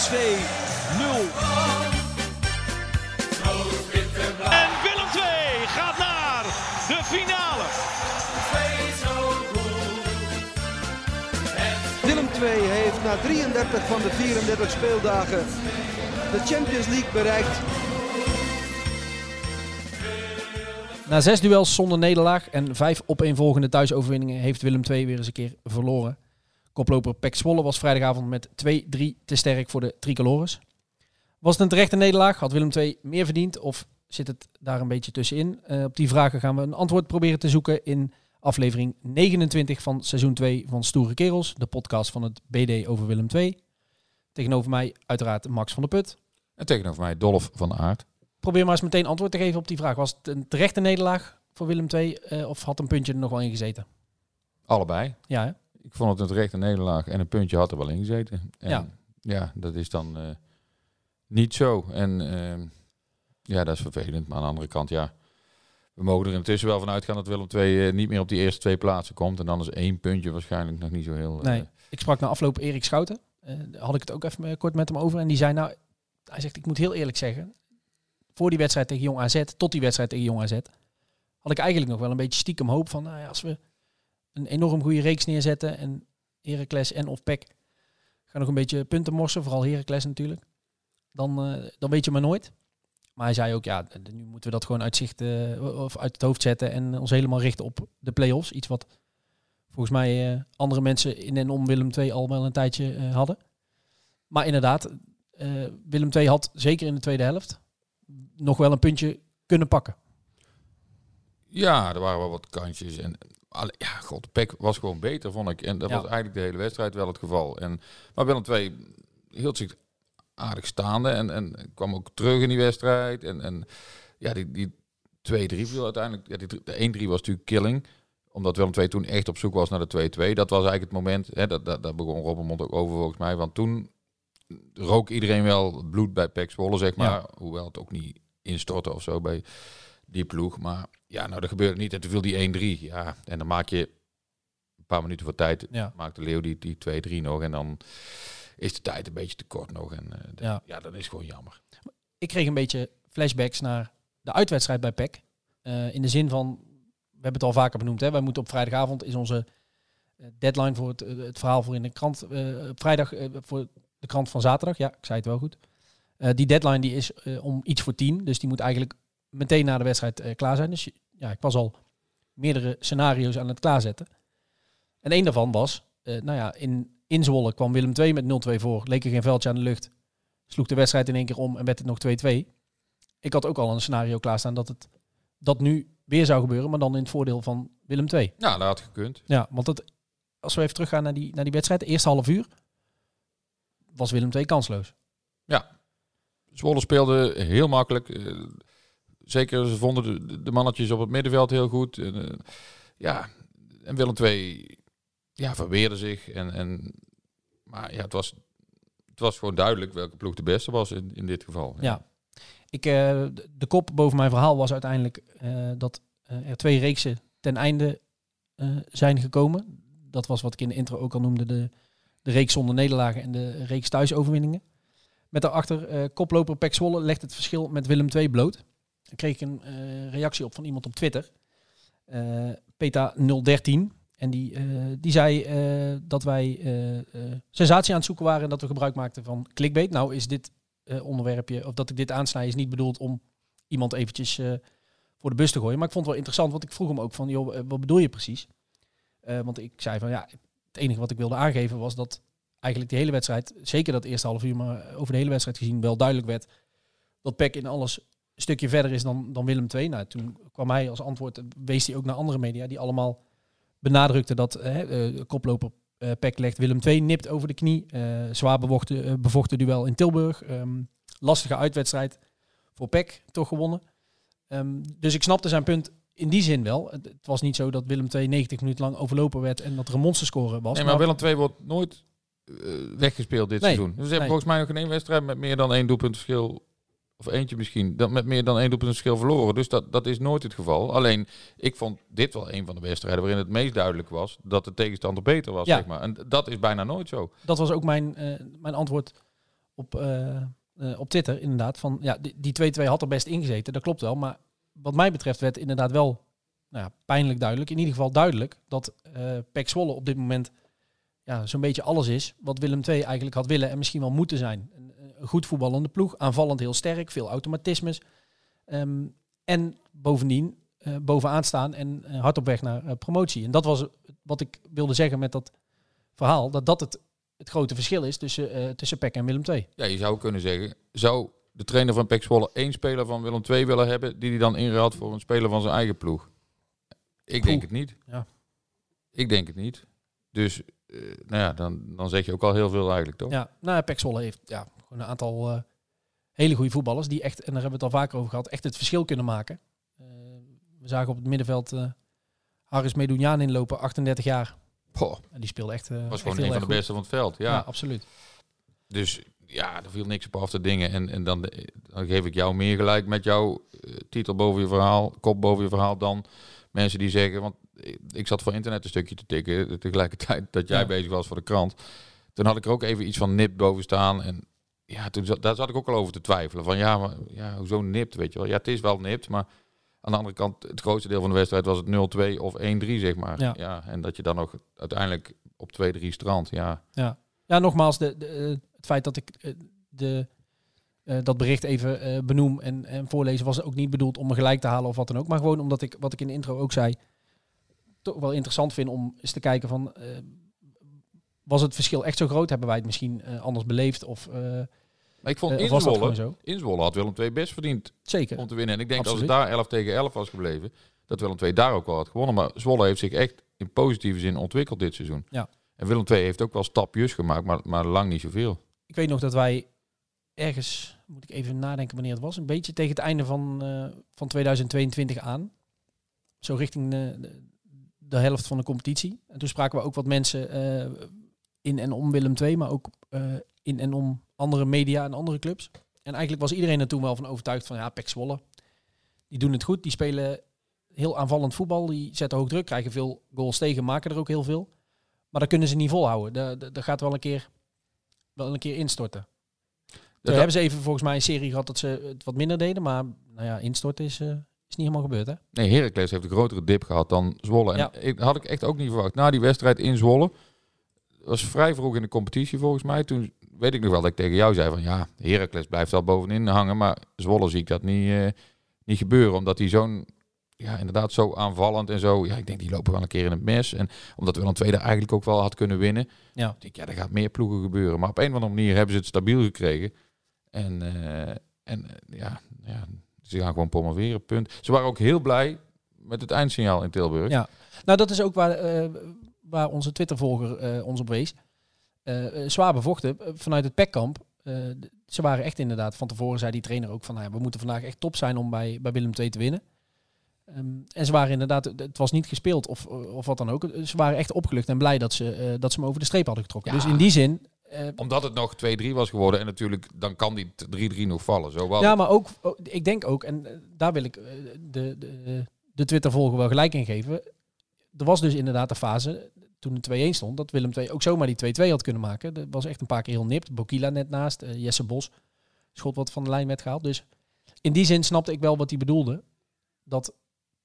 5. PSV 0. En Willem II gaat naar de finale. Willem II heeft na 33 van de 34 speeldagen de Champions League bereikt. Na zes duels zonder nederlaag en vijf opeenvolgende thuisoverwinningen heeft Willem II weer eens een keer verloren. Koploper Pek Zwolle was vrijdagavond met 2-3 te sterk voor de tricolores. Was het een terechte nederlaag? Had Willem II meer verdiend of zit het daar een beetje tussenin? Eh, op die vragen gaan we een antwoord proberen te zoeken in aflevering 29 van seizoen 2 van Stoere Kerels, de podcast van het BD over Willem II. Tegenover mij uiteraard Max van der Put. En tegenover mij Dolf van Aert. Probeer maar eens meteen antwoord te geven op die vraag. Was het een terechte nederlaag voor Willem II eh, of had een puntje er nog wel in gezeten? Allebei. Ja, hè? Ik vond het een terechte nederlaag en een puntje had er wel in gezeten. En Ja. ja, dat is dan eh, niet zo. En ehm, ja, dat is vervelend. Maar aan de andere kant, ja. We mogen er intussen wel van uitgaan dat Willem II eh, niet meer op die eerste twee plaatsen komt. En dan is één puntje waarschijnlijk nog niet zo heel... eh, Nee. Ik sprak na afloop Erik Schouten. Had ik het ook even kort met hem over. En die zei nou, hij zegt, ik moet heel eerlijk zeggen. Voor die wedstrijd tegen Jong AZ, tot die wedstrijd tegen Jong AZ, had ik eigenlijk nog wel een beetje stiekem hoop van, nou ja, als we een enorm goede reeks neerzetten en Heracles en of PEC gaan nog een beetje punten morsen, vooral Heracles natuurlijk, dan, eh, dan weet je maar nooit. Maar hij zei ook, ja, nu moeten we dat gewoon uit, zicht, eh, of uit het hoofd zetten en ons helemaal richten op de play-offs. Iets wat volgens mij eh, andere mensen in en om Willem II al wel een tijdje hadden. Maar inderdaad, Willem II had zeker in de tweede helft nog wel een puntje kunnen pakken. Ja, er waren wel wat kantjes. En ja, god, de Peck was gewoon beter, vond ik. En dat Ja. was eigenlijk de hele wedstrijd wel het geval. En, maar Willem II hield zich aardig staande en, en kwam ook terug in die wedstrijd. En, en ja, die, die 2-3 viel uiteindelijk. Ja, die, de 1-3 was natuurlijk killing. Omdat Willem II toen echt op zoek was naar de 2-2. Dat was eigenlijk het moment. Hè, dat, dat, daar begon Robbenmond ook over volgens mij. Want toen rook iedereen wel bloed bij Pek Zwolle, zeg maar. Ja. Hoewel het ook niet instortte of zo bij die ploeg. Maar ja, nou, dat gebeurde niet. En toen viel die 1-3. Ja, en dan maak je een paar minuten voor tijd. Ja. Maakt de Leeuw die, die 2-3 nog. En dan is de tijd een beetje te kort nog. En eh, de- Ja. ja. dat is gewoon jammer. Ik kreeg een beetje flashbacks naar de uitwedstrijd bij PEC. Eh, in de zin van, we hebben het al vaker benoemd, hè, wij moeten op vrijdagavond is onze eh, deadline voor het, het verhaal voor in de krant. vrijdag voor de krant van zaterdag. Ja, ik zei het wel goed. Die deadline die is om iets voor tien. Dus die moet eigenlijk meteen na de wedstrijd klaar zijn. Dus je- ja, ik was al meerdere scenario's aan het klaarzetten. En één daarvan was, eh, nou ja, in, in Zwolle kwam Willem II met 0-2 voor. Leek er geen veldje aan de lucht. Sloeg de wedstrijd in één keer om en werd het nog 2-2. Ik had ook al een scenario klaarstaan dat het dat nu weer zou gebeuren, maar dan in het voordeel van Willem II. Ja, dat had gekund. Ja, want het, als we even teruggaan naar die, naar die wedstrijd, de eerste half uur was Willem II kansloos. Zwolle speelde heel makkelijk. Zeker, ze vonden de, mannetjes op het middenveld heel goed. En, eh, ja, en Willem II ja, verweerde zich. En, en, maar ja, het was, het was gewoon duidelijk welke ploeg de beste was in, in dit geval. Ja. Ik, eh, de- kop boven mijn verhaal was uiteindelijk eh, dat er twee reeksen ten einde zijn gekomen. Dat was wat ik in de intro ook al noemde, de, de reeks zonder nederlagen en de reeks thuisoverwinningen. Met daarachter koploper Pek Zwolle legt het verschil met Willem II bloot. Daar kreeg ik een eh, reactie op van iemand op Twitter. eh Peta013. En die, eh, die zei dat wij sensatie aan het zoeken waren en dat we gebruik maakten van clickbait. Nou is dit onderwerpje, of dat ik dit aansnij, is niet bedoeld om iemand eventjes voor de bus te gooien. Maar ik vond het wel interessant, want ik vroeg hem ook van, joh, wat bedoel je precies? Want ik zei van, ja, het enige wat ik wilde aangeven was dat eigenlijk de hele wedstrijd, zeker dat eerste half uur, maar over de hele wedstrijd gezien, wel duidelijk werd dat PEC in alles stukje verder is dan, dan Willem II. Nou, toen kwam hij als antwoord, wees hij ook naar andere media, die allemaal benadrukten dat eh, eh, koploper eh PEC legt Willem II nipt over de knie. Eh, zwaar bevochten, bevochten duel in Tilburg. Ehm, lastige uitwedstrijd voor PEC, toch gewonnen. Ehm, dus ik snapte zijn punt in die zin wel. Het, het was niet zo dat Willem II 90 minuten lang overlopen werd en dat er een monsterscore was. Nee, maar Willem II wordt nooit weggespeeld dit Nee, seizoen. Dus ze hebben nee. volgens mij nog geen één wedstrijd met meer dan één doelpunt verschil of eentje misschien, dan met meer dan één doelpunt verschil verloren. Dus dat, dat is nooit het geval. Alleen, ik vond dit wel een van de wedstrijden waarin het meest duidelijk was dat de tegenstander beter was, Ja. zeg maar. En dat is bijna nooit zo. Dat was ook mijn, eh, mijn antwoord op, eh, eh, op Twitter, inderdaad. Van, ja, die- die 2-2 had er best ingezeten, dat klopt wel. Maar wat mij betreft werd inderdaad wel nou ja, pijnlijk duidelijk. In ieder geval duidelijk dat eh Pek Zwolle op dit moment ja, zo'n beetje alles is wat Willem II eigenlijk had willen en misschien wel moeten zijn. Een, een goed voetballende ploeg, aanvallend heel sterk, veel automatismes. Ehm, en bovendien eh, bovenaan staan en eh, hard op weg naar eh, promotie. En dat was wat ik wilde zeggen met dat verhaal, dat dat het, het grote verschil is tussen, tussen PEC en Willem II. Ja, je zou kunnen zeggen, zou de trainer van Pek Zwolle één speler van Willem II willen hebben die hij dan inruilt voor een speler van zijn eigen ploeg? Ik denk het niet. Ja. Ik denk het niet. Dus, nou ja, dan, dan zeg je ook al heel veel eigenlijk, toch? Ja, nou, PEC Zwolle heeft ja, gewoon een aantal eh, hele goede voetballers die echt, en daar hebben we het al vaker over gehad, echt het verschil kunnen maken. Eh, we zagen op het middenveld eh Haris Medunjaan inlopen, 38 jaar. Poh, En die speelde echt, eh was echt gewoon heel een van de beste van het veld. Ja, Ja. absoluut. Dus ja, er viel niks op af te dingen. En, en dan, dan geef ik jou meer gelijk met jouw titel boven je verhaal, kop boven je verhaal, dan mensen die zeggen, want ik- zat voor internet een stukje te tikken, tegelijkertijd dat jij Ja. bezig was voor de krant. Toen had ik er ook even iets van nipt boven staan. En ja, toen daar zat ik ook al over te twijfelen. Van ja, maar, ja, hoezo nipt, weet je wel. Ja, het is wel nipt, maar aan de andere kant, het grootste deel van de wedstrijd was het 0-2 of 1-3, zeg maar. Ja. Ja. en dat je dan nog uiteindelijk op 2-3 strand, ja. Ja, nogmaals, de, de, eh, het feit dat ik eh, de, eh, dat bericht even benoem en, en voorlezen was ook niet bedoeld om me gelijk te halen of wat dan ook. Maar gewoon omdat ik, wat ik in de intro ook zei, toch wel interessant vind om eens te kijken van, was het verschil echt zo groot? Hebben wij het misschien anders beleefd? Of, Maar ik vond eh, in Zwolle, in had Willem II best verdiend Zeker. om te winnen. En ik denk Absoluut. dat als het daar 11 tegen 11 was gebleven, dat Willem II daar ook wel had gewonnen. Maar Zwolle heeft zich echt in positieve zin ontwikkeld dit seizoen. Ja. En Willem II heeft ook wel stapjes gemaakt, maar, maar lang niet zoveel. Ik weet nog dat wij ergens, moet ik even nadenken wanneer het was, een beetje tegen het einde van, eh, van 2022 aan. Zo richting de, helft van de competitie. En toen spraken we ook wat mensen eh, in en om Willem II, maar ook in en om andere media en andere clubs. En eigenlijk was iedereen er toen wel van overtuigd van ja, Pek Zwolle. Die doen het goed, die spelen heel aanvallend voetbal, die zetten hoog druk, krijgen veel goals tegen, maken er ook heel veel. Maar dat kunnen ze niet volhouden. Dat, gaat wel een keer, wel een keer instorten. Toen Dat- hebben ze even volgens mij een serie gehad dat ze het wat minder deden. Maar nou ja, instorten is, eh, is niet helemaal gebeurd hè. Nee, Heracles heeft een grotere dip gehad dan Zwolle. En Ja. ik, had ik echt ook niet verwacht. Na die wedstrijd in Zwolle, was vrij vroeg in de competitie volgens mij. Toen weet ik nog wel dat ik tegen jou zei van ja, Heracles blijft wel bovenin hangen. Maar Zwolle zie ik dat niet, eh, niet gebeuren. Omdat die zo'n, ja inderdaad zo aanvallend en zo. Ja, ik denk die lopen wel een keer in het mes. En omdat Willem II daar eigenlijk ook wel had kunnen winnen. Ja. Ik denk ja, er gaat meer ploegen gebeuren. Maar op een of andere manier hebben ze het stabiel gekregen. En, eh, en eh, ja, ja, ze gaan gewoon promoveren, punt. Ze waren ook heel blij met het eindsignaal in Tilburg. Ja. Nou, dat is ook waar, waar onze Twitter-volger ons op wees. Eh, eh, zwaar bevochten eh, vanuit het pekkamp. Ze waren echt inderdaad, van tevoren zei die trainer ook van, nou ja, we moeten vandaag echt top zijn om bij, bij Willem II te winnen. Ehm, en ze waren inderdaad, het was niet gespeeld of, of wat dan ook. Ze waren echt opgelucht en blij dat ze, eh, dat ze hem over de streep hadden getrokken. Ja. Dus in die zin, Omdat het nog 2-3 was geworden. En natuurlijk, dan kan die 3-3 nog vallen. Zo Ja, maar ook, ook- ik denk ook, en daar wil ik de, de, de Twitter-volger wel gelijk in geven. Er was dus inderdaad de fase, toen de 2-1 stond, dat Willem II ook zomaar die 2-2 had kunnen maken. Dat was echt een paar keer heel nipt. Bokila net naast, eh, Jesse Bos, schot wat van de lijn werd gehaald. Dus in die zin snapte ik wel wat hij bedoelde. Dat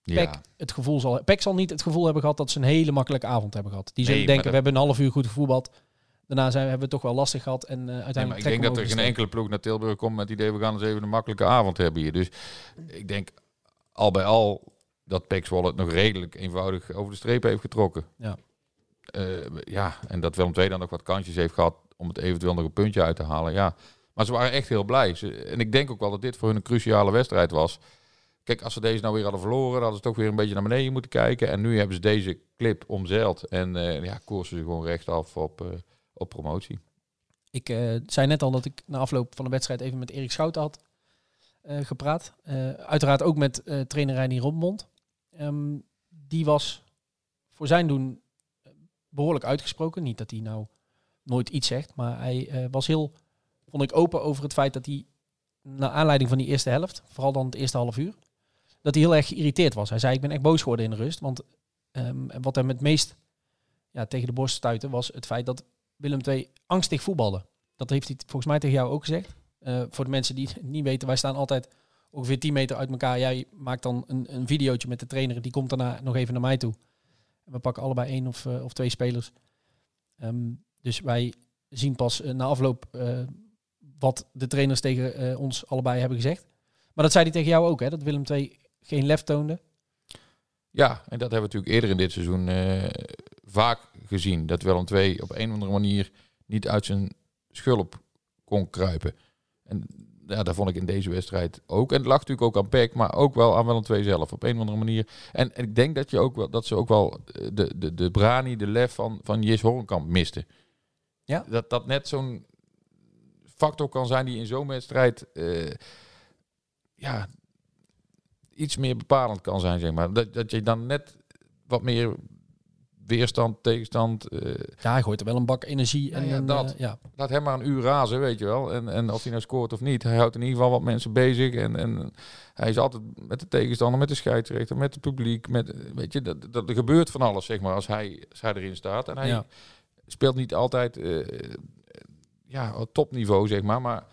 Peck ja. het gevoel zal... Peck zal niet het gevoel hebben gehad dat ze een hele makkelijke avond hebben gehad. Die zullen Nee, denken, we hebben een half uur goed gevoetbald. Daarna zijn, hebben we het toch wel lastig gehad. En eh, Nee, uiteindelijk maar ik denk dat er geen enkele ploeg naar Tilburg komt met het idee... we gaan eens even een makkelijke avond hebben hier. Dus ik denk al bij al dat Pek Zwolle het nog redelijk eenvoudig over de streep heeft getrokken. Ja. Eh, ja, en dat Willem II dan nog wat kansjes heeft gehad om het eventueel nog een puntje uit te halen. Ja. Maar ze waren echt heel blij. En ik denk ook wel dat dit voor hun een cruciale wedstrijd was. Kijk, als ze deze nou weer hadden verloren, hadden ze toch weer een beetje naar beneden moeten kijken. En nu hebben ze deze clip omzeild. En eh, ja, koersen ze gewoon rechtaf op, eh, op promotie. Ik zei net al dat ik na afloop van de wedstrijd even met Erik Schouten had gepraat. Uiteraard ook met trainer Reinier Rommond. Ehm, die was voor zijn doen behoorlijk uitgesproken. Niet dat hij nou nooit iets zegt, maar hij eh, was heel, vond ik, open over het feit dat hij naar aanleiding van die eerste helft, vooral dan het eerste half uur, dat hij heel erg geïrriteerd was. Hij zei, ik ben echt boos geworden in de rust. Want ehm, wat hem het meest ja, tegen de borst stuitte, was het feit dat Willem II angstig voetbalde. Dat heeft hij volgens mij tegen jou ook gezegd. Eh, voor de mensen die het niet weten, wij staan altijd ongeveer 10 meter uit elkaar. Jij maakt dan een, een videootje met de trainer, die komt daarna nog even naar mij toe. We pakken allebei één of, eh, of twee spelers. Ehm, dus wij zien pas eh, na afloop eh, wat de trainers tegen ons allebei hebben gezegd. Maar dat zei hij tegen jou ook, hè? Dat Willem II geen lef toonde. Ja, en dat hebben we natuurlijk eerder in dit seizoen vaak gezien. Dat Willem II op een of andere manier niet uit zijn schulp kon kruipen. En ja, dat vond ik in deze wedstrijd ook. En het lag natuurlijk ook aan Peck, maar ook wel aan Willem II zelf op een of andere manier. En, en ik denk dat, je ook wel, dat ze ook wel eh, de, de, de brani, de lef van, van Jis Horenkamp misten. Ja. Dat dat net zo'n factor kan zijn die in zo'n wedstrijd eh, ja, iets meer bepalend kan zijn, zeg maar. Dat, dat je dan net wat meer weerstand, tegenstand. eh, Ja, hij gooit er wel een bak energie. En, ja, dat. eh, ja. laat hem maar een uur razen, weet je wel. En, en of hij nou scoort of niet, hij houdt in ieder geval wat mensen bezig. En, en hij is altijd met de tegenstander, met de scheidsrechter, met het publiek. Met, weet je, dat, dat, er gebeurt van alles, zeg maar, als hij, als hij erin staat. En hij Ja. speelt niet altijd eh, ja, op topniveau, zeg maar. Maar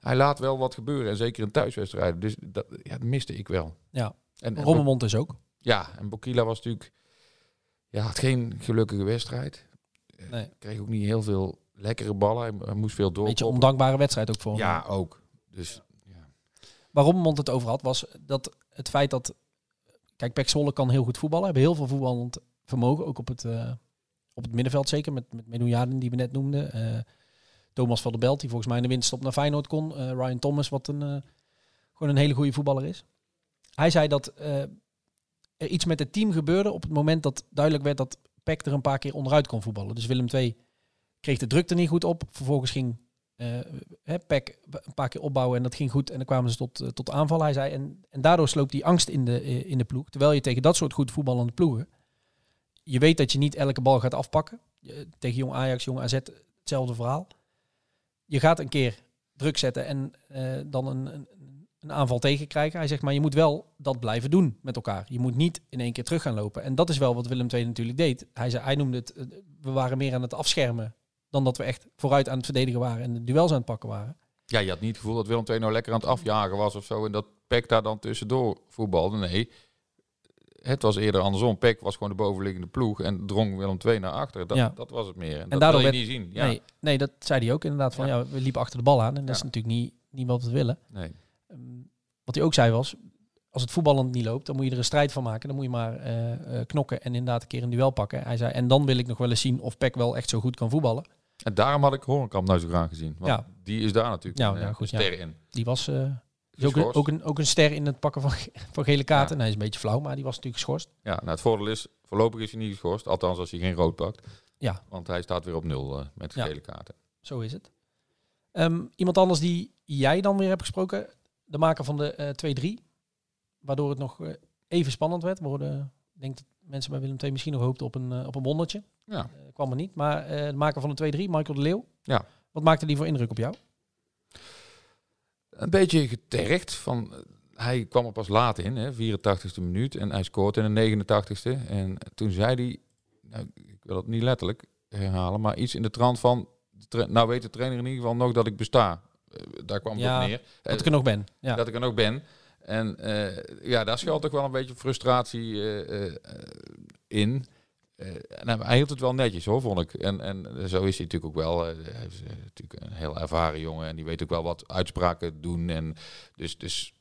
hij laat wel wat gebeuren. En zeker in thuiswedstrijden. Dus dat, ja, dat miste ik wel. Ja. En, en Rommemond dus ook. ja, en Bokila was natuurlijk... Ja, had geen gelukkige wedstrijd. Eh, Nee. Kreeg ook niet heel veel lekkere ballen. Hij, hij moest veel Beetje doorkomen. ondankbare wedstrijd ook voor. Ja, ook. Dus ja. Waar Rommemond het over had, was dat het feit dat... Kijk, Pek Zwolle kan heel goed voetballen. Hebben heel veel voetballend vermogen. Ook op het, eh, op het middenveld zeker. Met, met die we net noemden. Eh, Thomas van der Belt, die volgens mij in de winststop naar Feyenoord kon. Ryan Thomas, wat een, gewoon een hele goede voetballer is. Hij zei dat iets met het team gebeurde op het moment dat duidelijk werd dat Peck er een paar keer onderuit kon voetballen. Dus Willem II kreeg de druk er niet goed op. Vervolgens ging hè, Peck een paar keer opbouwen en dat ging goed. En dan kwamen ze tot, eh, tot aanval, hij zei. En, en daardoor sloop die angst in de, eh, in de ploeg. Terwijl je tegen dat soort goed voetballende ploegen... Je weet dat je niet elke bal gaat afpakken. Tegen Jong Ajax, Jong AZ, hetzelfde verhaal. Je gaat een keer druk zetten en dan een, een, een aanval tegenkrijgen. Hij zegt, maar je moet wel dat blijven doen met elkaar. Je moet niet in één keer terug gaan lopen. En dat is wel wat Willem II natuurlijk deed. Hij, zei, hij noemde het, eh, we waren meer aan het afschermen dan dat we echt vooruit aan het verdedigen waren en de duels aan het pakken waren. ja, je had niet het gevoel dat Willem II nou lekker aan het afjagen was of zo. En dat Peck daar dan tussendoor voetbalde. Nee, het was eerder andersom. Peck was gewoon de bovenliggende ploeg en drong Willem II naar achter. Dat, Ja. dat was het meer. En, En dat daardoor wil je werd- niet zien. Ja. Nee, nee, dat zei hij ook inderdaad. Van, Ja. ja. we liepen achter de bal aan en dat is natuurlijk niet, niet wat we willen. Nee. Ehm, wat hij ook zei was, als het voetballend niet loopt, dan moet je er een strijd van maken. Dan moet je maar eh, eh, knokken en inderdaad een keer een duel pakken. Hij zei, en dan wil ik nog wel eens zien of Peck wel echt zo goed kan voetballen. En daarom had ik Horenkamp nou zo graag gezien. Want Ja. die is daar natuurlijk Ja, een, ja, eh, goed, ster in. Die was ook, een, ook, een, ook een ster in het pakken van, ge- van gele kaarten. En hij is een beetje flauw, maar die was natuurlijk geschorst. Ja, nou het voordeel is, voorlopig is hij niet geschorst. Althans, als hij geen rood pakt. Ja. Want hij staat weer op nul met gele kaarten. Zo is het. Ehm, iemand anders die jij dan weer hebt gesproken, de maker van de eh 2-3. Waardoor het nog eh, even spannend werd. We hoorden, ik denk dat mensen bij Willem II misschien nog hoopten op een, eh, op een wondertje. Ja. Eh, kwam er niet. Maar eh, de maker van de 2-3, Michael de Leeuw. Ja. Wat maakte die voor indruk op jou? Een beetje getergd. Van, eh, hij kwam er pas laat in, hè, 84ste minuut. En hij scoort in de 89ste. En toen zei hij, nou, ik wil het niet letterlijk herhalen, maar iets in de trant van, nou weet de trainer in ieder geval nog dat ik besta. Eh, daar kwam het Ja, op neer. Dat Eh, ik er nog ben. Ja. dat ik er nog ben. En eh, ja, daar schuilt toch wel een beetje frustratie in. En hij- hield het wel netjes hoor, vond ik. En, en zo is hij natuurlijk ook wel. hij is natuurlijk een heel ervaren jongen en die weet ook wel wat uitspraken doen. En dus, dus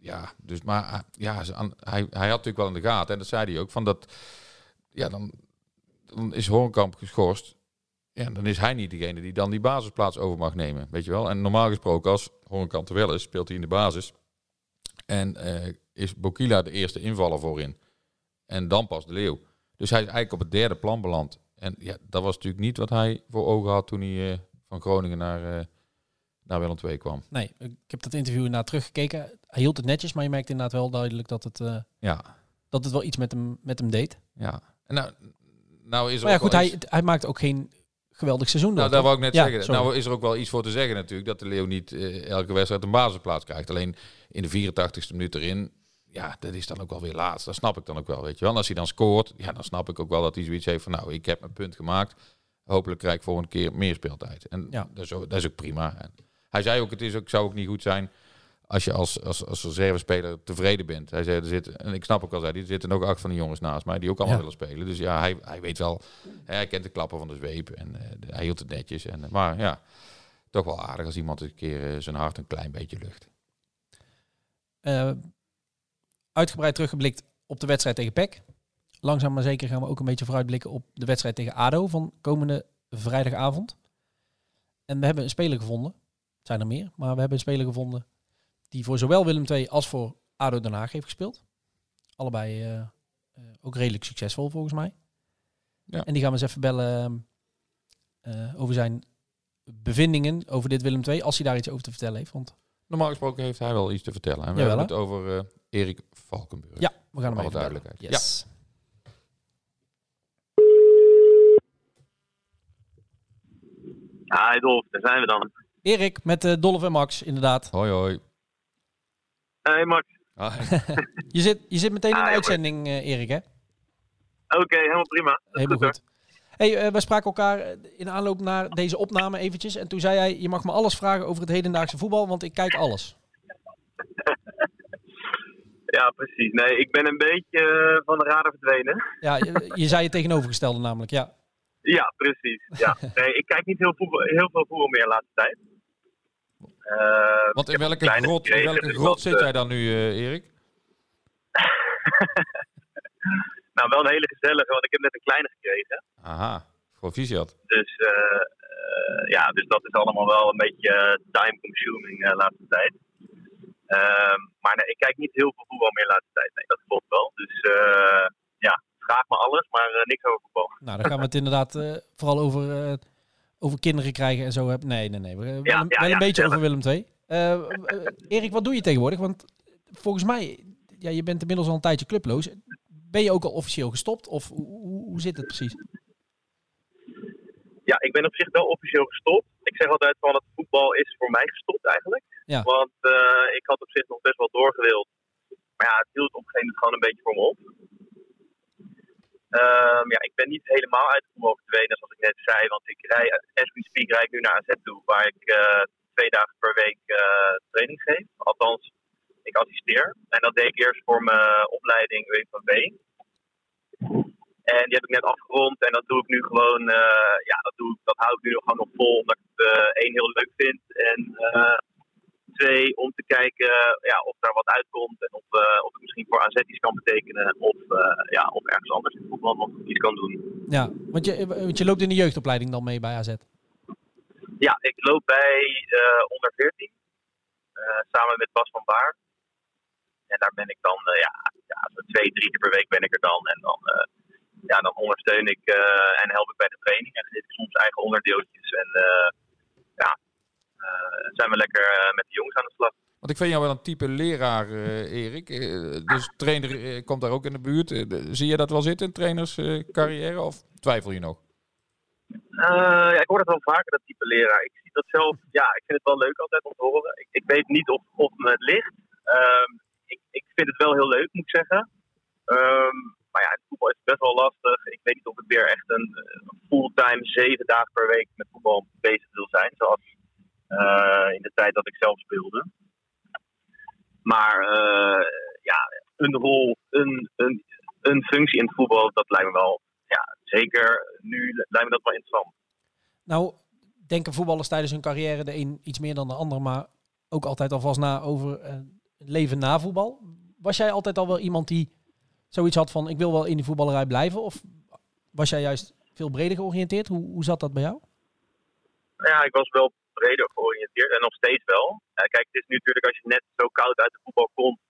ja, dus maar ah, ja, hij, hij had natuurlijk wel in de gaten en dat zei hij ook van dat. Ja, dan, dan is Hoornkamp geschorst. Ja, dan is hij niet degene die dan die basisplaats over mag nemen. Weet je wel? En normaal gesproken, als Hoornkamp er wel is, speelt hij in de basis. En eh, is Bokila de eerste invaller voorin. En dan pas de Leeuw. Dus hij is eigenlijk op het derde plan beland. En ja, dat was natuurlijk niet wat hij voor ogen had toen hij eh, van Groningen naar, eh naar Willem II kwam. Nee, ik heb dat interview inderdaad teruggekeken. Hij hield het netjes, maar je merkte inderdaad wel duidelijk dat het, Ja, dat het wel iets met hem, met hem deed. ja. En nou, nou is er Maar ja, goed, hij, hij maakt ook geen geweldig seizoen. Nou, door, daar toch? wou ik net Ja, zeggen. sorry. Nou is er ook wel iets voor te zeggen natuurlijk. Dat de Leeuw niet eh, elke wedstrijd een basisplaats krijgt. Alleen in de 84ste minuut erin. Ja, dat is dan ook wel weer laatst. Dat snap ik dan ook wel, weet je wel. En als hij dan scoort, ja, dan snap ik ook wel dat hij zoiets heeft van... Nou, ik heb mijn punt gemaakt. Hopelijk krijg ik volgende keer meer speeltijd. En Ja. dat, is ook, dat is ook prima. En hij zei ook, het is ook, zou ook niet goed zijn... als je als, als, als reservespeler tevreden bent. Hij zei, er zitten, en ik snap ook al, zei, er zitten ook acht van die jongens naast mij... die ook allemaal Ja. willen spelen. Dus ja, hij, hij weet wel... Hij kent de klappen van de zweep en eh, hij hield het netjes. En, eh, maar ja, toch wel aardig als iemand een keer eh, zijn hart een klein beetje lucht. Uitgebreid teruggeblikt op de wedstrijd tegen PEC. Langzaam maar zeker gaan we ook een beetje vooruitblikken op de wedstrijd tegen ADO van komende vrijdagavond. En we hebben een speler gevonden. Het zijn er meer, maar we hebben een speler gevonden die voor zowel Willem II als voor ADO Den Haag heeft gespeeld. Allebei eh, eh, ook redelijk succesvol volgens mij. Ja. En die gaan we eens even bellen eh, over zijn bevindingen over dit Willem II, als hij daar iets over te vertellen heeft. Want Normaal gesproken heeft hij wel iets te vertellen. En we Jawel, hebben het over eh, Erik Valkenburg. ja, we gaan hem alle even duidelijkheid. Yes. Hi Dolf, daar zijn we dan. Erik met uh, Dolph en Max, inderdaad. Hoi hoi. Hey Max. Je zit, je zit meteen in de Ah, ja, uitzending, eh, Erik, hè? Oké, helemaal prima. Helemaal hoor. goed. Hey, eh, we spraken elkaar eh, in aanloop naar deze opname eventjes. En toen zei hij, je mag me alles vragen over het hedendaagse voetbal, want ik kijk alles. Ja, precies. Nee, ik ben een beetje van de radar verdwenen. Ja, je, je zei het tegenovergestelde namelijk, ja. Ja, precies. Ja. Nee, ik kijk niet heel, voetbal, heel veel voetbal meer de laatste tijd. Eh, want in welke grot, in welke dus grot zit eh, jij dan nu, eh, Erik? Nou, wel een hele gezellige, want ik heb net een kleine gekregen. Aha, proficiat. Dus eh, eh, ja, dus dat is allemaal wel een beetje eh, time consuming de laatste tijd. Ehm, maar nee, ik kijk niet heel veel voetbal meer de laatste tijd. Nee, dat klopt wel. Dus eh, ja, vraag me alles, maar eh, niks over voetbal. Nou, dan gaan we het inderdaad eh, vooral over, eh, over kinderen krijgen en zo. hebben. Nee, nee, nee. We- Wel, Ja, een- ja, wel een ja, beetje over Willem II. Eh, eh, Erik, wat doe je tegenwoordig? Want volgens mij, ja, je bent inmiddels al een tijdje clubloos. Ben je ook al officieel gestopt? Of hoe, hoe, hoe zit het precies? Ja, ik ben op zich wel officieel gestopt. Ik zeg altijd van het voetbal is voor mij gestopt eigenlijk. Ja. Want eh, ik had op zich nog best wel doorgewild. Maar ja, het hield op een gegeven moment gewoon een beetje voor me op. Ehm, ja, ik ben niet helemaal uit het voetbal verdwenen, zoals ik net zei. Want ik rij, as we rijd ik nu naar AZ toe, waar ik eh, twee dagen per week eh, training geef. Althans, ik assisteer. En dat deed ik eerst voor mijn opleiding UEVB. En die heb ik net afgerond en dat doe ik nu gewoon, eh, ja, dat, doe, ik- dat hou ik nu gewoon nog vol, omdat ik het één heel leuk vind. En twee, om te kijken eh, ja, of daar wat uitkomt en of, eh, of ik misschien voor AZ iets kan betekenen. Of, eh, ja, of ergens anders in het voetbal nog iets kan doen. Ja, want je, want je loopt in de jeugdopleiding dan mee bij AZ. Ja, ik loop bij eh, onder 14, eh, samen met Bas van Baar. En daar ben ik dan, eh, ja, ja, zo twee, drie keer per week ben ik er dan. En dan, eh, ja, dan ondersteun ik eh, en help ik bij de training. En geef ik soms eigen onderdeeltjes. En eh, eh, zijn we lekker eh, met de jongens aan de slag. Want ik vind jou wel een type leraar, eh, Erik. Eh, dus trainer eh, komt daar ook in de buurt. Eh, zie je dat wel zitten, trainerscarrière? of twijfel je nog? Eh, ja, ik hoor het wel vaker, dat type leraar. Ik zie dat zelf, ja, ik vind het wel leuk altijd om te horen. Ik, ik weet niet of, of me het ligt. Ehm, ik, ik vind het wel heel leuk, moet ik zeggen. Ehm, maar ja, het voetbal is best wel lastig. Ik weet niet of ik weer echt een, een fulltime zeven dagen per week met voetbal bezig wil zijn. Zoals eh, in de tijd dat ik zelf speelde. Maar eh, ja, een rol, een, een, een functie in het voetbal, dat lijkt me wel ja, zeker nu lijkt me dat wel interessant. Nou, denken voetballers tijdens hun carrière de een iets meer dan de ander, maar ook altijd alvast na over eh, het leven na voetbal. Was jij altijd al wel iemand die zoiets had van ik wil wel in die voetballerij blijven? Of was jij juist veel breder georiënteerd? Hoe, hoe zat dat bij jou? Ja, ik was wel breder georiënteerd en nog steeds wel. Kijk, het is nu natuurlijk als je net zo koud uit de voetbal komt,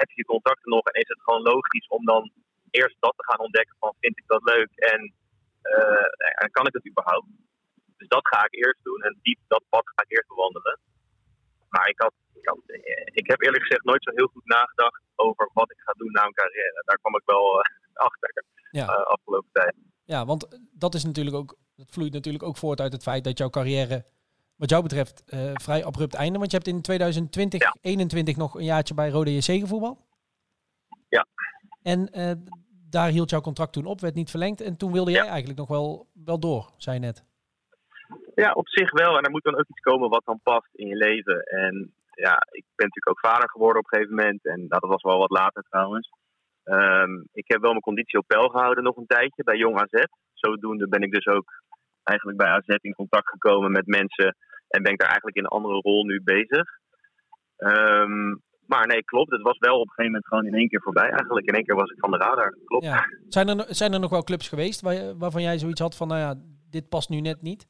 heb je contacten nog en is het gewoon logisch om dan eerst dat te gaan ontdekken van vind ik dat leuk en, eh, en kan ik het überhaupt. Dus dat ga ik eerst doen en die, dat pad ga ik eerst bewandelen. Maar ik, had, ik, had, ik heb eerlijk gezegd nooit zo heel goed nagedacht over wat ik ga doen na mijn carrière. Daar kwam ik wel eh, achter Ja. eh, afgelopen tijd. Ja, want dat is natuurlijk ook, dat vloeit natuurlijk ook voort uit het feit dat jouw carrière, wat jou betreft, eh, vrij abrupt einde. Want je hebt in 2020, Ja. 21 nog een jaartje bij Rode JC gevoetbald. Ja. En eh, daar hield jouw contract toen op, werd niet verlengd. En toen wilde jij eigenlijk nog wel, wel door, zei je net. Ja, op zich wel. En er moet dan ook iets komen wat dan past in je leven. En ja, ik ben natuurlijk ook vader geworden op een gegeven moment. En nou, dat was wel wat later trouwens. Ehm, ik heb wel mijn conditie op peil gehouden nog een tijdje bij Jong AZ. Zodoende ben ik dus ook eigenlijk bij AZ in contact gekomen met mensen. En ben ik daar eigenlijk in een andere rol nu bezig. Ehm, maar nee, klopt. Het was wel op een gegeven moment gewoon in één keer voorbij eigenlijk. In één keer was ik van de radar. Klopt. Ja. Zijn, er, zijn er nog wel clubs geweest waar, waarvan jij zoiets had van, nou ja, dit past nu net niet?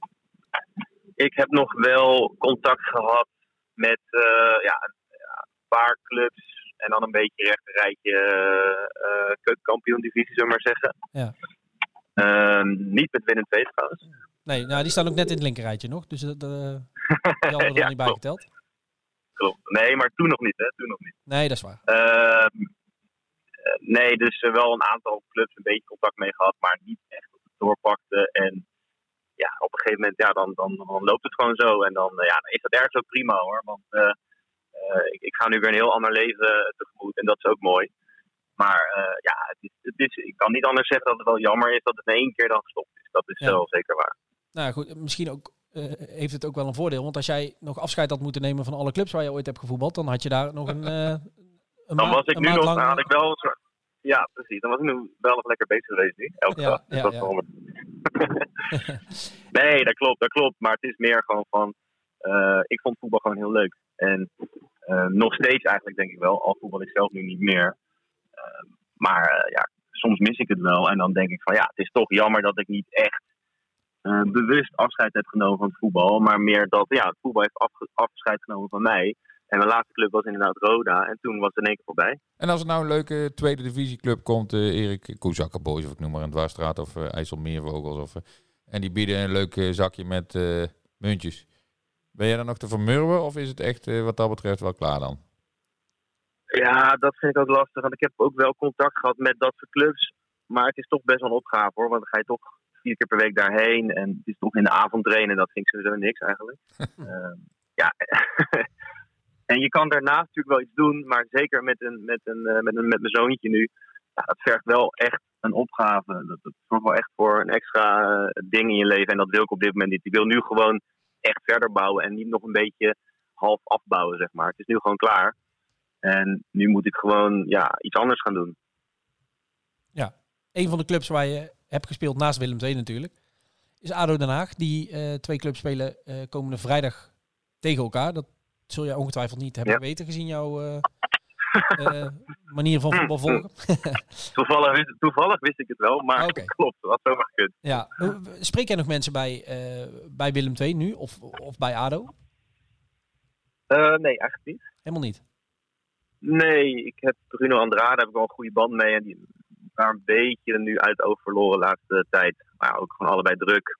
ik heb nog wel contact gehad met eh, ja, een paar clubs. En dan een beetje rechterrijtje uh, keukenkampioen divisie, zullen we maar zeggen. Ja. Ehm, niet met Willem II trouwens. Nee, nou, die staan ook net in het linkerrijtje nog. Dus dat, eh, die hadden we er Ja, niet bij klopt, geteld. klopt. Nee, maar toen nog niet, hè. Toen nog niet. Nee, dat is waar. Ehm, eh, nee, dus eh, wel een aantal clubs een beetje contact mee gehad, maar niet echt dat het doorpakte. En ja, op een gegeven moment, ja, dan, dan, dan loopt het gewoon zo. En dan, ja, dan is dat ergens ook prima hoor. Want ik, ik ga nu weer een heel ander leven tegemoet en dat is ook mooi. Maar ja, het is, het is, ik kan niet anders zeggen dat het wel jammer is dat het in één keer dan gestopt is. Dat is Ja. wel zeker waar. Nou ja, goed, misschien ook, eh, heeft het ook wel een voordeel. Want als jij nog afscheid had moeten nemen van alle clubs waar je ooit hebt gevoetbald, dan had je daar nog een, eh een Dan was ik nu nog, lang- had ik wel Ja, precies. Dan was ik nu wel nog lekker bezig geweest nu, elke Ja, dag. Dus ja, dat nee, dat klopt, dat klopt. Maar het is meer gewoon van, eh, ik vond voetbal gewoon heel leuk. En nog steeds eigenlijk denk ik wel, al voetbal ik zelf nu niet meer. Eh, maar ja, soms mis ik het wel. En dan denk ik van ja, het is toch jammer dat ik niet echt eh, bewust afscheid heb genomen van het voetbal. Maar meer dat ja, het voetbal heeft afge- afscheid genomen van mij. En mijn laatste club was inderdaad Roda. En toen was het in één keer voorbij. En als er nou een leuke tweede divisieclub komt, eh Erik Koezakkenboys of ik noem maar een dwarsstraat of eh IJsselmeervogels. Of, en die bieden een leuk zakje met muntjes. Ben jij dan nog te vermurwen of is het echt wat dat betreft wel klaar dan? Ja, dat vind ik ook lastig. Want ik heb ook wel contact gehad met dat soort clubs. Maar het is toch best wel een opgave hoor. Want dan ga je toch vier keer per week daarheen. En het is toch in de avond trainen. Dat vind ik sowieso niks eigenlijk. Ehm, ja. en je kan daarnaast natuurlijk wel iets doen. Maar zeker met, een, met, een, eh, met, een, met mijn zoontje nu. Ja, dat vergt wel echt een opgave. Dat, dat zorgt wel echt voor een extra eh, ding in je leven. En dat wil ik op dit moment niet. Ik wil nu gewoon echt verder bouwen. En niet nog een beetje half afbouwen zeg maar. Het is nu gewoon klaar. En nu moet ik gewoon ja, iets anders gaan doen. Een van de clubs waar je hebt gespeeld naast Willem II natuurlijk, is ADO Den Haag. Die eh, twee clubs spelen eh, komende vrijdag tegen elkaar. Dat zul je ongetwijfeld niet hebben Ja. weten gezien jouw eh, manier van voetbal volgen. Toevallig, wist- toevallig wist ik het wel, maar Oké. klopt, dat zomaar gekund. ja. Spreek jij nog mensen bij, bij Willem II nu of, of bij ADO? Nee, eigenlijk niet. Helemaal niet. Nee, ik heb Bruno Andrade, daar heb ik wel een goede band mee. En die daar een beetje nu uit over verloren de laatste tijd. Maar ja, ook gewoon allebei druk.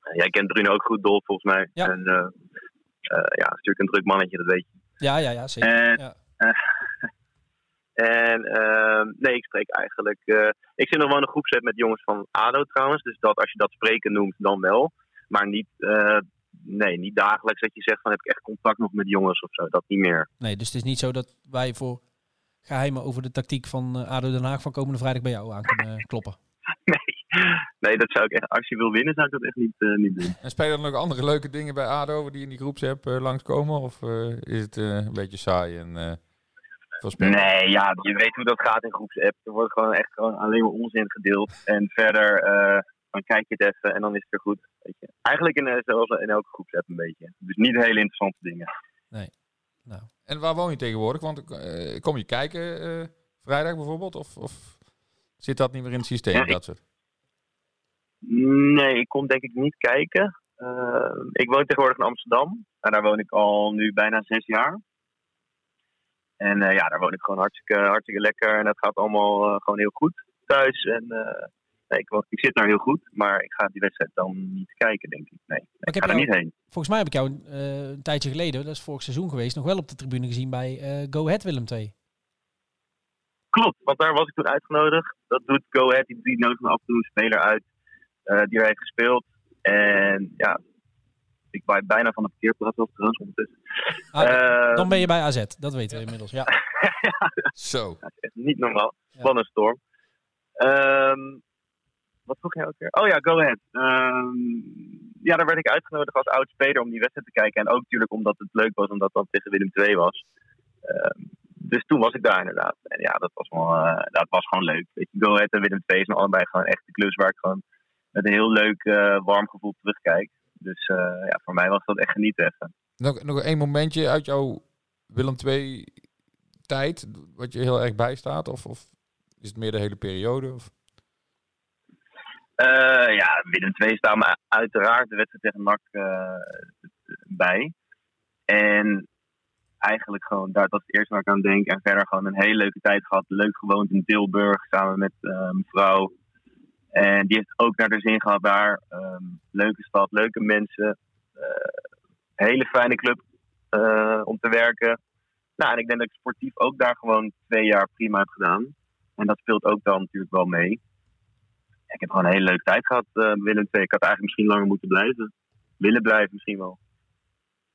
Eh, jij kent Bruno ook goed, Dolf, volgens mij. Ja. En eh, eh, ja, natuurlijk een druk mannetje, dat weet je. Ja, ja, ja, zeker. En, Ja. en ehm, nee, ik spreek eigenlijk. ik zit nog wel in een groepset met jongens van ADO trouwens. Dus dat als je dat spreken noemt, dan wel. Maar niet, nee, niet dagelijks dat je zegt van heb ik echt contact nog met jongens of zo. Dat niet meer. Nee, dus het is niet zo dat wij voor geheimen over de tactiek van eh, ADO Den Haag van komende vrijdag bij jou aan kunnen kloppen. Nee, nee, dat zou ik echt. Als je wil winnen, zou ik dat echt niet, eh, niet doen. En spelen er nog andere leuke dingen bij ADO die in die groepsapp eh langskomen? Of is het eh, een beetje saai en eh? Nee, ja, je weet hoe dat gaat in groepsapp. Er wordt gewoon echt gewoon alleen maar onzin gedeeld. En verder, eh, dan kijk je het even en dan is het weer goed. Weet je. Eigenlijk in, eh, zoals in elke groepsapp een beetje. Dus niet hele interessante dingen. Nou, En waar woon je tegenwoordig? Want eh, kom je kijken eh, vrijdag bijvoorbeeld? Of, of zit dat niet meer in het systeem? Ja, ik- dat soort? Nee, ik kom denk ik niet kijken. Eh, ik woon tegenwoordig in Amsterdam. En daar woon ik al nu bijna zes jaar. En eh, ja, daar woon ik gewoon hartstikke, hartstikke lekker. En dat gaat allemaal gewoon heel goed thuis. En eh, nee, ik, ik zit daar heel goed. Maar ik ga die wedstrijd dan niet kijken, denk ik. Nee, ik, ga er jou- niet heen. volgens mij heb ik jou eh, een tijdje geleden, dat is vorig seizoen geweest, nog wel op de tribune gezien bij eh Go Ahead Willem II. Klopt, want daar was ik toen uitgenodigd. Dat doet Go Ahead, die, die nodigt me af en toe een speler uit eh, die er heeft gespeeld. En ja, ik waai bijna van de parkeerplaats af trouwens ondertussen. Ah, Ehm, dan ben je bij AZ, dat weten we inmiddels. Ja. Zo. Echt niet normaal. Ja. Wat een storm. Ehm, wat vroeg jij ook weer? Oh ja, go ahead. Ehm, ja, daar werd ik uitgenodigd als oud speler om die wedstrijd te kijken. En ook natuurlijk omdat het leuk was, omdat dat tegen Willem II was. Ehm, dus toen was ik daar inderdaad. En ja, dat was, wel, eh, dat was gewoon leuk. Weet je, Go Ahead en Willem II zijn allebei gewoon echte clubs waar ik gewoon met een heel leuk, eh, warm gevoel terugkijk. Dus eh, ja, voor mij was dat echt genieten. Nog, nog één momentje uit jouw Willem II tijd, wat je heel erg bijstaat? Of, of is het meer de hele periode? Of? Eh, ja, Willem II staat me uiteraard de wedstrijd tegen NAC eh, bij. En eigenlijk gewoon, daar, dat het eerste waar ik aan denk. En verder gewoon een hele leuke tijd gehad. Leuk gewoond in Tilburg samen met eh, mijn vrouw. En die heeft ook naar de zin gehad daar. Ehm, leuke stad, leuke mensen. hele fijne club om te werken. Nou, en ik denk dat ik sportief ook daar gewoon twee jaar prima heb gedaan. En dat speelt ook dan natuurlijk wel mee. Ik heb gewoon een hele leuke tijd gehad, eh Willem II. Ik had eigenlijk misschien langer moeten blijven. Willen blijven misschien wel.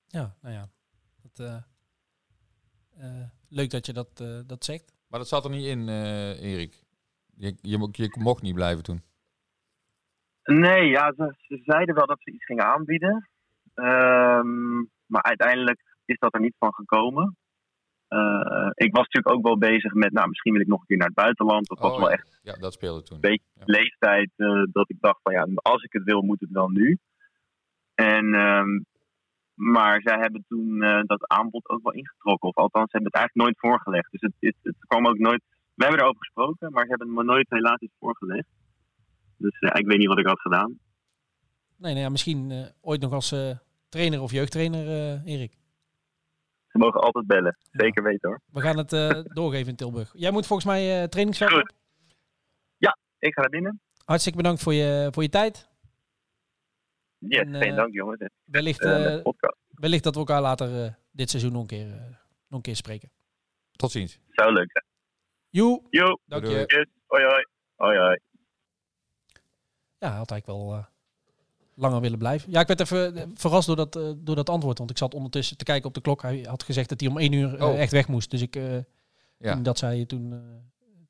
ja, nou ja. Dat, eh, eh, leuk dat je dat, eh, dat zegt. Maar dat zat er niet in, eh, Erik. Je, je mocht niet blijven toen. Nee, ja, ze, ze zeiden wel dat ze iets gingen aanbieden. Ehm, maar uiteindelijk is dat er niet van gekomen. Eh, ik was natuurlijk ook wel bezig met, nou, misschien wil ik nog een keer naar het buitenland. Dat was Oh, wel echt Ja, dat speelde toen. Beetje Ja. leeftijd eh, dat ik dacht van, ja, als ik het wil, moet het wel nu. En, ehm, maar zij hebben toen eh, dat aanbod ook wel ingetrokken. Of althans, ze hebben het eigenlijk nooit voorgelegd. Dus het, het, het kwam ook nooit... We hebben erover gesproken, maar ze hebben het me nooit helaas iets voorgelegd. Dus ik weet niet wat ik had gedaan. Nee, nou ja, misschien eh, ooit nog als eh, trainer of jeugdtrainer, eh, Erik. Ze mogen altijd bellen. Zeker weten hoor. We gaan het eh, doorgeven in Tilburg. Jij moet volgens mij eh trainingsveld Goed. op. Ik ga naar binnen. Hartstikke bedankt voor je, voor je tijd. Yes, En, geen eh, dank jongens. Het, Wellicht, wellicht dat we elkaar later eh, dit seizoen nog een keer, eh, nog een keer spreken. Tot ziens. Zou leuk zijn. Joe, dank je. yes. Hoi hoi. Hoi hoi. Ja, had eigenlijk wel eh, langer willen blijven. Ja, ik werd even eh, verrast door dat, eh, door dat antwoord. Want ik zat ondertussen te kijken op de klok. Hij had gezegd dat hij om één uur eh, Oh. echt weg moest. Dus ik, Ja. dat zei toen,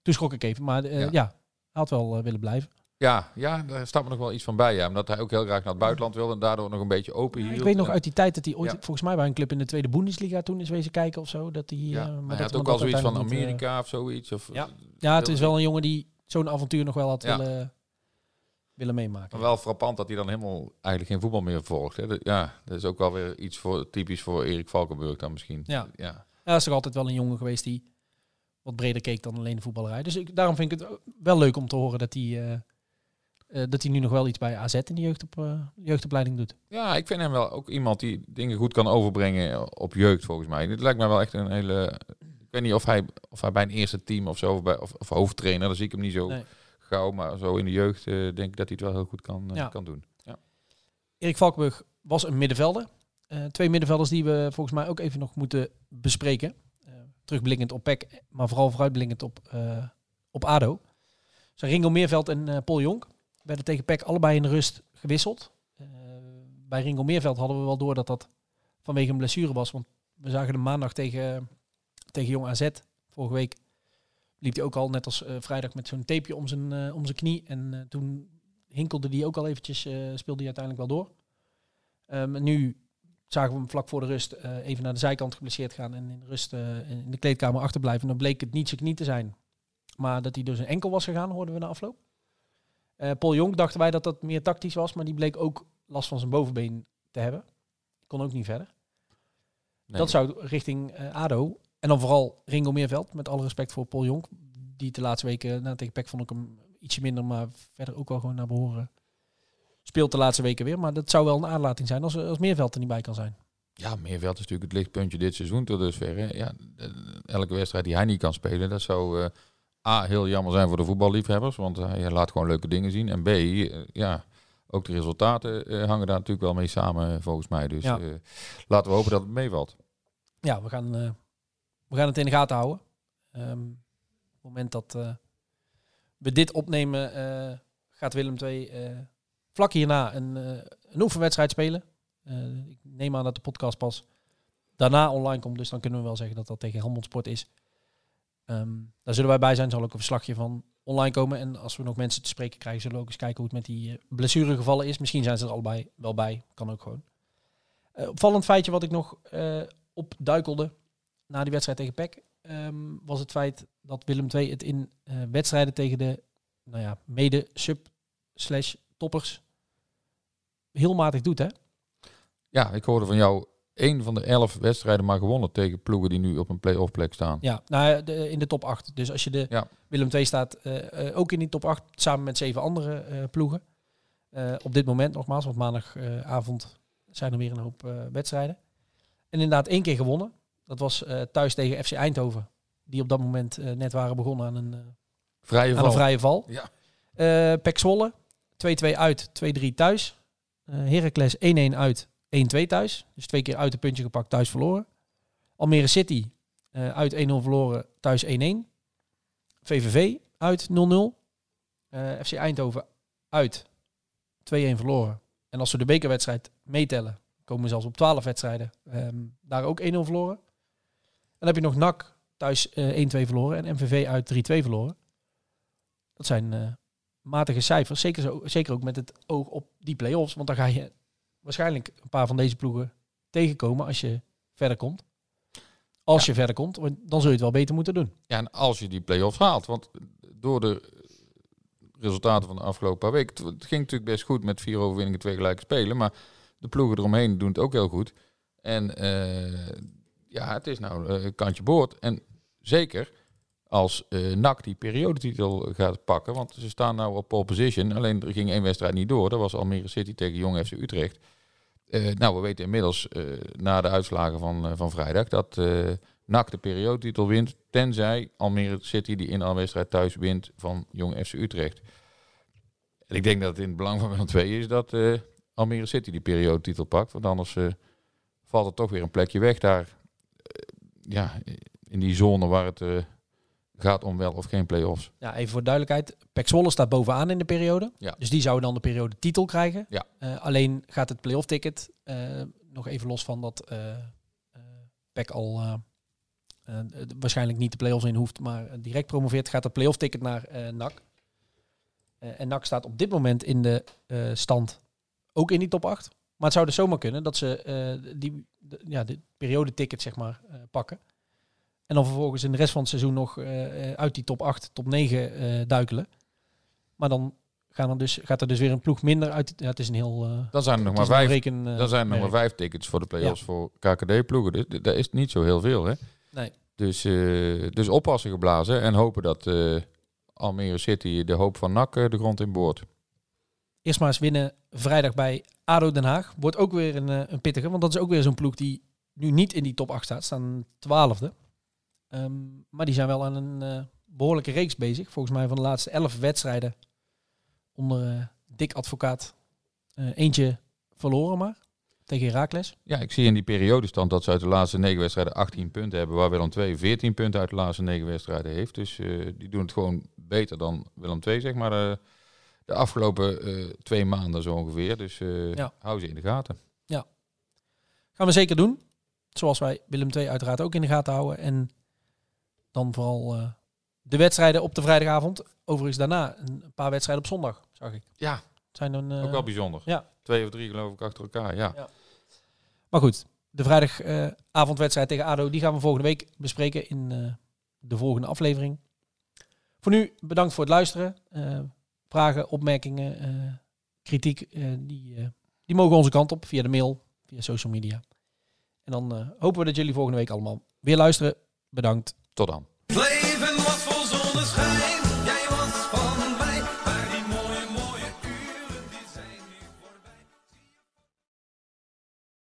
toen schrok ik even. Maar Ja. ja. hij had wel willen blijven. Ja, ja, daar staat me nog wel iets van bij. Ja. Omdat hij ook heel graag naar het buitenland wilde en daardoor nog een beetje open hield. ik weet nog uit die tijd dat hij ooit Ja. volgens mij bij een club in de tweede Bundesliga toen is wezen kijken of zo. Dat hij, ja, maar hij dat had ook al zoiets van Amerika of zoiets. Of, Ja. ja, het is wel een jongen die zo'n avontuur nog wel had willen, willen meemaken. Maar wel frappant dat hij dan helemaal eigenlijk geen voetbal meer volgt. Hè. Dat- Ja, dat is ook wel weer iets voor, typisch voor Erik Valkenburg dan misschien. Ja. ja. Ja, hij is toch altijd wel een jongen geweest die wat breder keek dan alleen de voetballerij. Dus ik, daarom vind ik het wel leuk om te horen dat hij, eh, eh, dat hij nu nog wel iets bij AZ in de jeugdop, eh, jeugdopleiding doet. Ja, ik vind hem wel ook iemand die dingen goed kan overbrengen op jeugd volgens mij. Dit lijkt mij wel echt een hele... Ik weet niet of hij, of hij bij een eerste team of zo, of, bij, of, of hoofdtrainer, daar zie ik hem niet zo Nee. Gauw. Maar zo in de jeugd eh, denk ik dat hij het wel heel goed kan, eh, Ja. kan doen. Ja. Erik Valkenburg was een middenvelder. Eh, twee middenvelders die we volgens mij ook even nog moeten bespreken. Terugblikkend op PEC, maar vooral vooruitblikkend op, op ADO. Zijn Ringo Meerveld en Paul Jonk werden tegen PEC allebei in de rust gewisseld. Bij Ringo Meerveld hadden we wel door dat dat vanwege een blessure was. Want we zagen hem maandag tegen, tegen Jong AZ. Vorige week liep hij ook al net als eh, vrijdag met zo'n tapeje om zijn, eh, om zijn knie. En eh, toen hinkelde die ook al eventjes, speelde hij uiteindelijk wel door. Ehm, en nu zagen we hem vlak voor de rust even naar de zijkant geblesseerd gaan en in de rust in de kleedkamer achterblijven. En dan bleek het niet zijn knie te zijn, maar dat hij door zijn enkel was gegaan, hoorden we na afloop. Eh, Paul Jonk dachten wij dat dat meer tactisch was, maar die bleek ook last van zijn bovenbeen te hebben. Kon ook niet verder. Nee. Dat zou richting ADO. En dan vooral Ringo Meerveld, met alle respect voor Paul Jonk. Die de laatste weken, nou, tegen PEC vond ik hem ietsje minder, maar verder ook wel gewoon naar behoren. Speelt de laatste weken weer, maar dat zou wel een aanlating zijn als, als Meerveld er niet bij kan zijn. Ja, Meerveld is natuurlijk het lichtpuntje dit seizoen tot dusver. Hè. Ja, elke wedstrijd die hij niet kan spelen, dat zou eh, A, heel jammer zijn voor de voetballiefhebbers, want hij laat gewoon leuke dingen zien. En B, eh, ja, ook de resultaten eh, hangen daar natuurlijk wel mee samen, volgens mij. Dus Ja. laten we hopen dat het meevalt. Ja, we gaan, we gaan het in de gaten houden. Ehm, op het moment dat eh, we dit opnemen, eh, gaat Willem II eh, vlak hierna een, een oefenwedstrijd spelen. Ik neem aan dat de podcast pas daarna online komt. Dus dan kunnen we wel zeggen dat dat tegen Helmond Sport is. Um, daar zullen wij bij zijn. zal ook een verslagje van online komen. En als we nog mensen te spreken krijgen, zullen we ook eens kijken hoe het met die blessuregevallen is. Misschien zijn ze er allebei wel bij. Kan ook gewoon. Opvallend feitje wat ik nog opduikelde na die wedstrijd tegen PEC... Um, was het feit dat Willem II het in wedstrijden tegen de nou ja, mede-sub slash toppers heel matig doet, hè? Ja, ik hoorde van jou één van de elf wedstrijden maar gewonnen tegen ploegen die nu op een play-off plek staan. Ja, nou, de, in de top 8. Dus als je de ja. Willem II staat uh, uh, ook in die top 8 samen met zeven andere uh, ploegen. op dit moment nogmaals, want maandagavond zijn er weer een hoop wedstrijden. En inderdaad één keer gewonnen. Dat was thuis tegen FC Eindhoven. Die op dat moment net waren begonnen aan een vrije aan val. Een vrije val. Ja. Pek Zwolle, 2-2 uit, 2-3 thuis. Heracles 1-1 uit, 1-2 thuis. Dus twee keer uit een puntje gepakt, thuis verloren. Almere City uit 1-0 verloren, thuis 1-1. VVV uit 0-0. FC Eindhoven uit 2-1 verloren. En als we de bekerwedstrijd meetellen, komen we zelfs op 12 wedstrijden. Um, daar ook 1-0 verloren. Dan heb je nog NAC thuis 1-2 verloren en MVV uit 3-2 verloren. Dat zijn uh, matige cijfers. Zeker, zo, zeker ook met het oog op die play-offs. Want dan ga je waarschijnlijk een paar van deze ploegen tegenkomen als je verder komt. Als ja. je verder komt, dan zul je het wel beter moeten doen. Ja, en als je die play-offs haalt. Want door de resultaten van de afgelopen paar weken... Het ging natuurlijk best goed met vier overwinningen, twee gelijke spelen. Maar de ploegen eromheen doen het ook heel goed. En uh, ja, het is nou een uh, kantje boord. En zeker als uh, NAC die periodetitel gaat pakken. Want ze staan nou op pole position. Alleen er ging één wedstrijd niet door. Dat was Almere City tegen Jong FC Utrecht. Uh, nou, we weten inmiddels na de uitslagen van, van vrijdag dat NAC de periodetitel wint. Tenzij Almere City die in een wedstrijd thuis wint van Jong FC Utrecht. En ik denk dat het in het belang van II is dat Almere City die periodetitel pakt. Want anders valt er toch weer een plekje weg daar. Ja, in die zone waar het gaat om wel of geen play-offs. Ja, even voor duidelijkheid. Pek Zwolle staat bovenaan in de periode. Ja. Dus die zouden dan de periode titel krijgen. Ja. Uh, alleen gaat het play-off ticket, uh, nog even los van dat uh, Pek al waarschijnlijk niet de play-offs in hoeft, maar direct promoveert, gaat het play-off ticket naar NAC. en NAC staat op dit moment in de stand ook in die top 8. Maar het zou dus zomaar kunnen dat ze die, de, ja, de periode ticket zeg maar pakken. En dan vervolgens in de rest van het seizoen nog uh, uit die top 8, top 9 uh, duikelen. Maar dan gaan er dus, gaat er dus weer een ploeg minder uit. Ja, het is een heel. Dan zijn er nog maar vijf. Reken, dan zijn er nog maar vijf tickets voor de play-offs ja. voor KKD-ploegen. Dus dat is niet zo heel veel, hè? Nee. Dus, dus oppassen geblazen en hopen dat Almere City de hoop van NAC de grond in boort. Eerst maar eens winnen vrijdag bij ADO Den Haag. Wordt ook weer een, een pittige, want dat is ook weer zo'n ploeg die nu niet in die top 8 staat. Staan twaalfde. Um, maar die zijn wel aan een uh, behoorlijke reeks bezig. Volgens mij van de laatste elf wedstrijden onder uh, Dick Advocaat eentje verloren maar. Tegen Herakles. Ja, ik zie in die periodestand dat ze uit de laatste negen wedstrijden 18 punten hebben. Waar Willem II 14 punten uit de laatste negen wedstrijden heeft. Dus die doen het gewoon beter dan Willem II, zeg maar. De afgelopen twee maanden zo ongeveer. Dus ja. hou ze in de gaten. Ja, gaan we zeker doen. Zoals wij Willem II uiteraard ook in de gaten houden. En dan vooral uh, de wedstrijden op de vrijdagavond. Overigens daarna een paar wedstrijden op zondag, zag ik. Ja, zijn een, uh, ook wel bijzonder. Ja. Twee of drie geloof ik achter elkaar, ja. ja. Maar goed, de vrijdagavondwedstrijd uh, tegen ADO, die gaan we volgende week bespreken in de volgende aflevering. Voor nu bedankt voor het luisteren. Vragen, opmerkingen, kritiek, die, die mogen onze kant op via de mail, via social media. En dan hopen we dat jullie volgende week allemaal weer luisteren. Bedankt. Tot dan. Play